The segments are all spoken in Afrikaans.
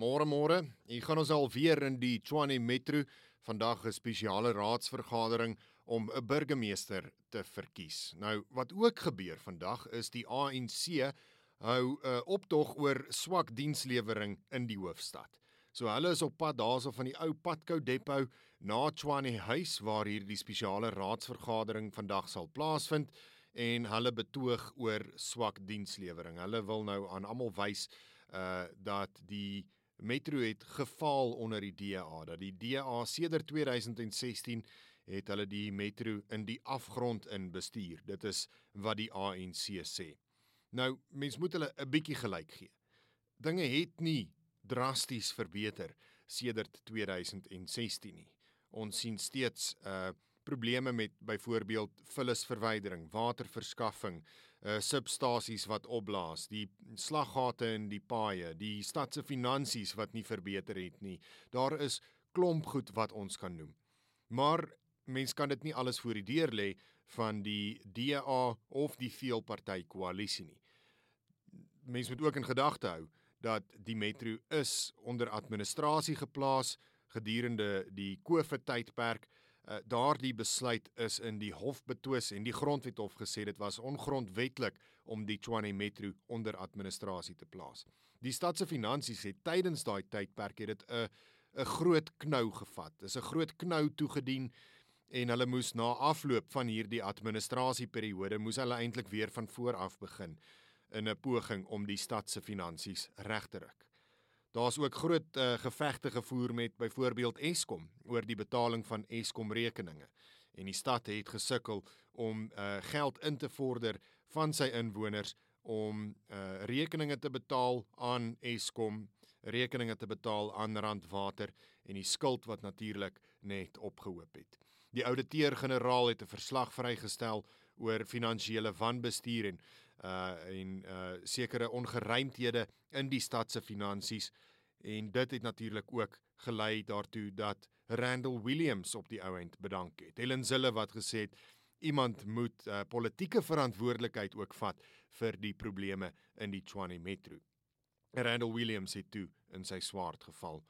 Môre môre, hier gaan ons alweer in die Tshwane Metro vandag 'n spesiale raadsvergadering om 'n burgemeester te verkies. Nou wat ook gebeur vandag is die ANC hou 'n optog oor swak dienslewering in die hoofstad. So hulle is op pad daarso van die ou Padkou Depo na Tshwane Huis waar hier die spesiale raadsvergadering vandag sal plaasvind en hulle betoog oor swak dienslewering. Hulle wil nou aan almal wys uh dat die Metro het gefaal onder die DA dat die DA sedert 2016 het hulle die Metro in die afgrond in bestuur. Dit is wat die ANC sê. Nou, mens moet hulle 'n bietjie gelyk gee. Dinge het nie drasties verbeter sedert 2016 nie. Ons sien steeds uh probleme met byvoorbeeld vullisverwydering, waterverskaffing, uh substasies wat opblaas, die slaggate in die paaie, die stad se finansies wat nie verbeter het nie. Daar is klomp goed wat ons kan noem. Maar mens kan dit nie alles voor die deur lê van die DA of die veelparty koalisie nie. Mens moet ook in gedagte hou dat die metro is onder administrasie geplaas gedurende die COVID tydperk uh, daardie besluit is in die hof betwis en die grondwethof gesê dit was ongrondwetlik om die Tshwane Metro onder administrasie te plaas. Die stad se finansies het tydens daai tydperk het dit 'n 'n groot knou gevat. Dis 'n groot knou toegedien en hulle moes na afloop van hierdie administrasieperiode moes hulle eintlik weer van voor af begin in 'n poging om die stad se finansies reg te ruk. Daar's ook groot uh, gevegte gevoer met byvoorbeeld Eskom oor die betaling van Eskom rekeninge. En die stad het gesukkel om uh, geld in te vorder van sy inwoners om uh, rekeninge te betaal aan Eskom, rekeninge te betaal aan Randwater en die skuld wat natuurlik net opgehoop het. Die ouditeur-generaal het 'n verslag vrygestel oor finansiële wanbestuur en uh en uh sekere ongeruimthede in die stad se finansies en dit het natuurlik ook gelei daartoe dat Randall Williams op die ouend bedank het. Helen Zille wat gesê het iemand moet uh, politieke verantwoordelikheid ook vat vir die probleme in die Tshwane Metro. Randall Williams het toe in sy swaard geval.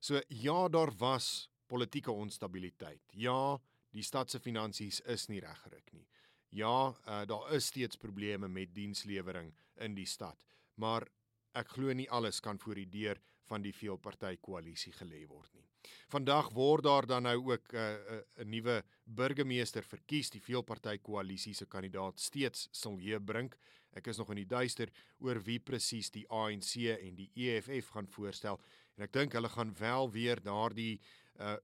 So ja, daar was politieke onstabiliteit. Ja, die stad se finansies is nie reggerig nie. Ja, uh, daar is steeds probleme met dienslewering in die stad, maar ek glo nie alles kan voor die deur van die veelparty koalisie gelê word nie. Vandag word daar dan nou ook 'n uh, 'n uh, nuwe burgemeester verkies. Die veelparty koalisie se kandidaat steeds sal hier bring. Ek is nog in die duister oor wie presies die ANC en die EFF gaan voorstel en ek dink hulle gaan wel weer daardie uh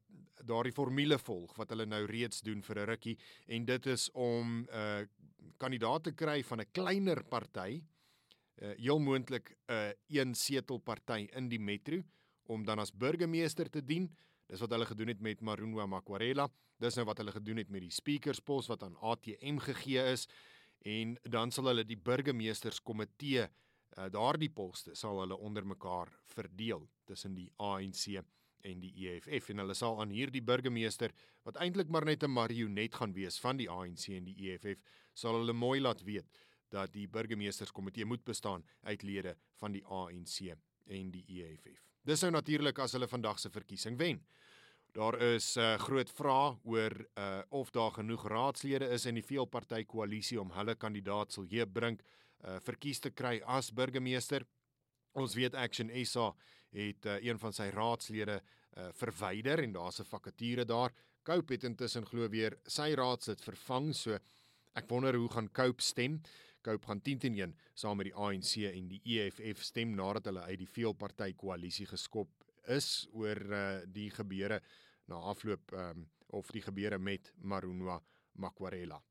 daardie formule volg wat hulle nou reeds doen vir 'n rukkie en dit is om 'n uh, kandidaat te kry van 'n kleiner party uh heel moontlik 'n uh, een setelparty in die metro om dan as burgemeester te dien. Dis wat hulle gedoen het met Marunwa Makwarela. Dis nou wat hulle gedoen het met die speakerspos wat aan ATM gegee is en dan sal hulle die burgemeesterskomitee uh, daardie poste sal hulle onder mekaar verdeel tussen die ANC en die EFF en hulle sal aan hierdie burgemeester wat eintlik maar net 'n marionet gaan wees van die ANC en die EFF sal hulle mooi laat weet dat die burgemeesterskomitee moet bestaan uit lede van die ANC en die EFF. Dis nou natuurlik as hulle vandag se verkiesing wen. Daar is 'n uh, groot vraag oor uh, of daar genoeg raadslede is in die veelparty koalisie om hulle kandidaat sal hier bring uh, verkies te kry as burgemeester. Ons weet Action SA het uh, een van sy raadslede uh, verwyder en daar's 'n vakature daar. Cope het intussen glo weer sy raadslid vervang, so Ek wonder hoe gaan Cope stem. Cope gaan 10 teen 1 saam met die ANC en die EFF stem nadat hulle uit die veelparty koalisie geskop is oor uh, die gebeure na afloop um, of die gebeure met Marunwa Makwarela.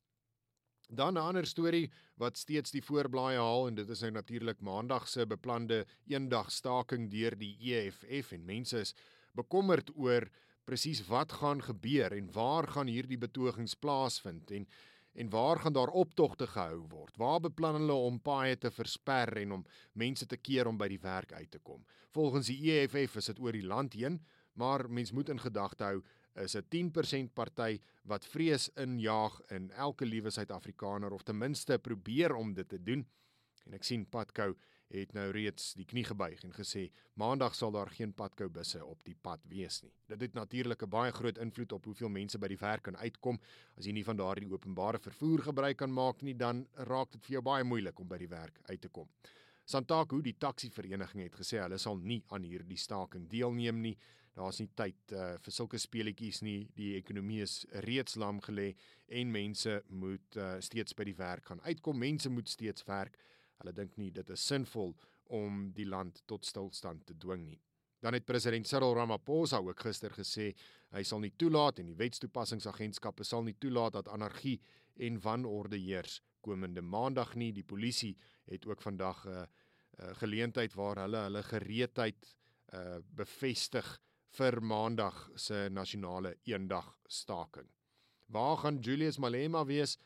Dan 'n ander storie wat steeds die voorblaaie haal en dit is nou natuurlik Maandag se beplande eendag staking deur die EFF en mense is bekommerd oor presies wat gaan gebeur en waar gaan hierdie betogings plaasvind en en waar gaan daar optogte gehou word? Waar beplan hulle om paaie te versper en om mense te keer om by die werk uit te kom? Volgens die EFF is dit oor die land heen, maar mens moet in gedagte hou is 'n 10% party wat vrees injaag in elke liewe Suid-Afrikaner of ten minste probeer om dit te doen. En ek sien Patco het nou reeds die knie gebuig en gesê maandag sal daar geen padkou busse op die pad wees nie. Dit het natuurlik 'n baie groot invloed op hoeveel mense by die werk kan uitkom. As jy nie van daardie openbare vervoer gebruik kan maak nie, dan raak dit vir jou baie moeilik om by die werk uit te kom. Santaku, die taksivereniging het gesê hulle sal nie aan hierdie staking deelneem nie. Daar's nie tyd uh, vir sulke speletjies nie. Die ekonomie is reeds lam gelê en mense moet uh, steeds by die werk gaan uitkom. Mense moet steeds werk. Hulle dink nie dit is sinvol om die land tot stilstand te dwing nie. Dan het president Cyril Ramaphosa ook gister gesê hy sal nie toelaat en die wetstoepassingsagentskappe sal nie toelaat dat anargie en wanorde heers komende maandag nie. Die polisie het ook vandag 'n uh, uh, geleentheid waar hulle hulle gereedheid uh, bevestig vir maandag se nasionale eendag staking. Waar gaan Julius Malema wees?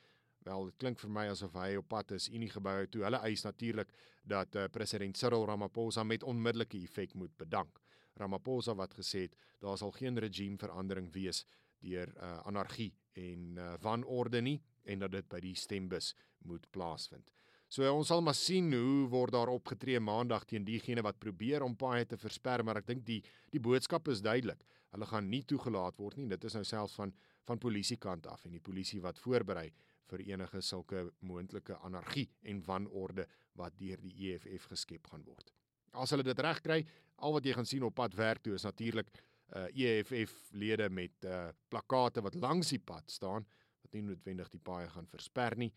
Wel, dit klink vir my asof hy op pad is Unie gebou toe. Hulle eis natuurlik dat uh, president Cyril Ramaphosa met onmiddellike effek moet bedank. Ramaphosa wat gesê het daar sal geen regime verandering wees deur uh, anargie en uh, wanorde nie en dat dit by die stembus moet plaasvind. So ons sal maar sien hoe word daar opgetree maandag teen diegene wat probeer om paaie te versper, maar ek dink die die boodskap is duidelik. Hulle gaan nie toegelaat word nie. Dit is nou selfs van van polisiekant af en die polisie wat voorberei vir enige sulke moontlike anargie en wanorde wat deur die EFF geskep gaan word. As hulle dit reg kry, al wat jy gaan sien op pad werk toe is natuurlik uh EFF lede met uh plakate wat langs die pad staan wat nie noodwendig die paaie gaan versper nie.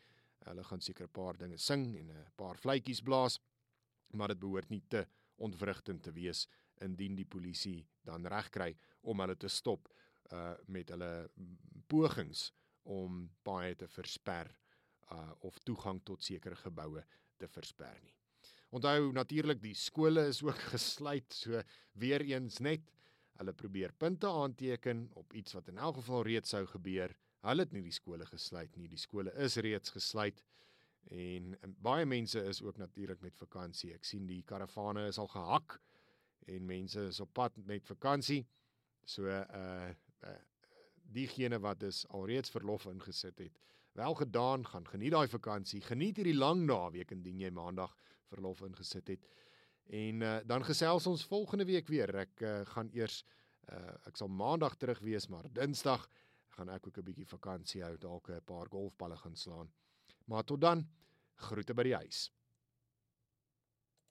Hulle gaan seker 'n paar dinge sing en 'n paar fluitjies blaas, maar dit behoort nie te ontwrigtend te wees indien die polisie dan reg kry om hulle te stop uh met hulle pogings om baie te versper uh of toegang tot sekere geboue te versper nie. Onthou natuurlik die skole is ook gesluit, so weer eens net hulle probeer punte aanteken op iets wat in elk geval reeds sou gebeur. Hulle het nie die skole gesluit nie. Die skole is reeds gesluit en, en baie mense is ook natuurlik met vakansie. Ek sien die karavane is al gehak en mense is op pad met vakansie. So uh, uh diegene wat dus alreeds verlof ingesit het, wel gedaan gaan geniet daai vakansie, geniet hierdie lang naweek indien jy maandag verlof ingesit het. En uh, dan gesels ons volgende week weer. Ek uh, gaan eers uh, ek sal maandag terug wees, maar Dinsdag gaan ek ook 'n bietjie vakansie hou, dalk 'n paar golfballe gaan slaan. Maar tot dan, groete by die huis.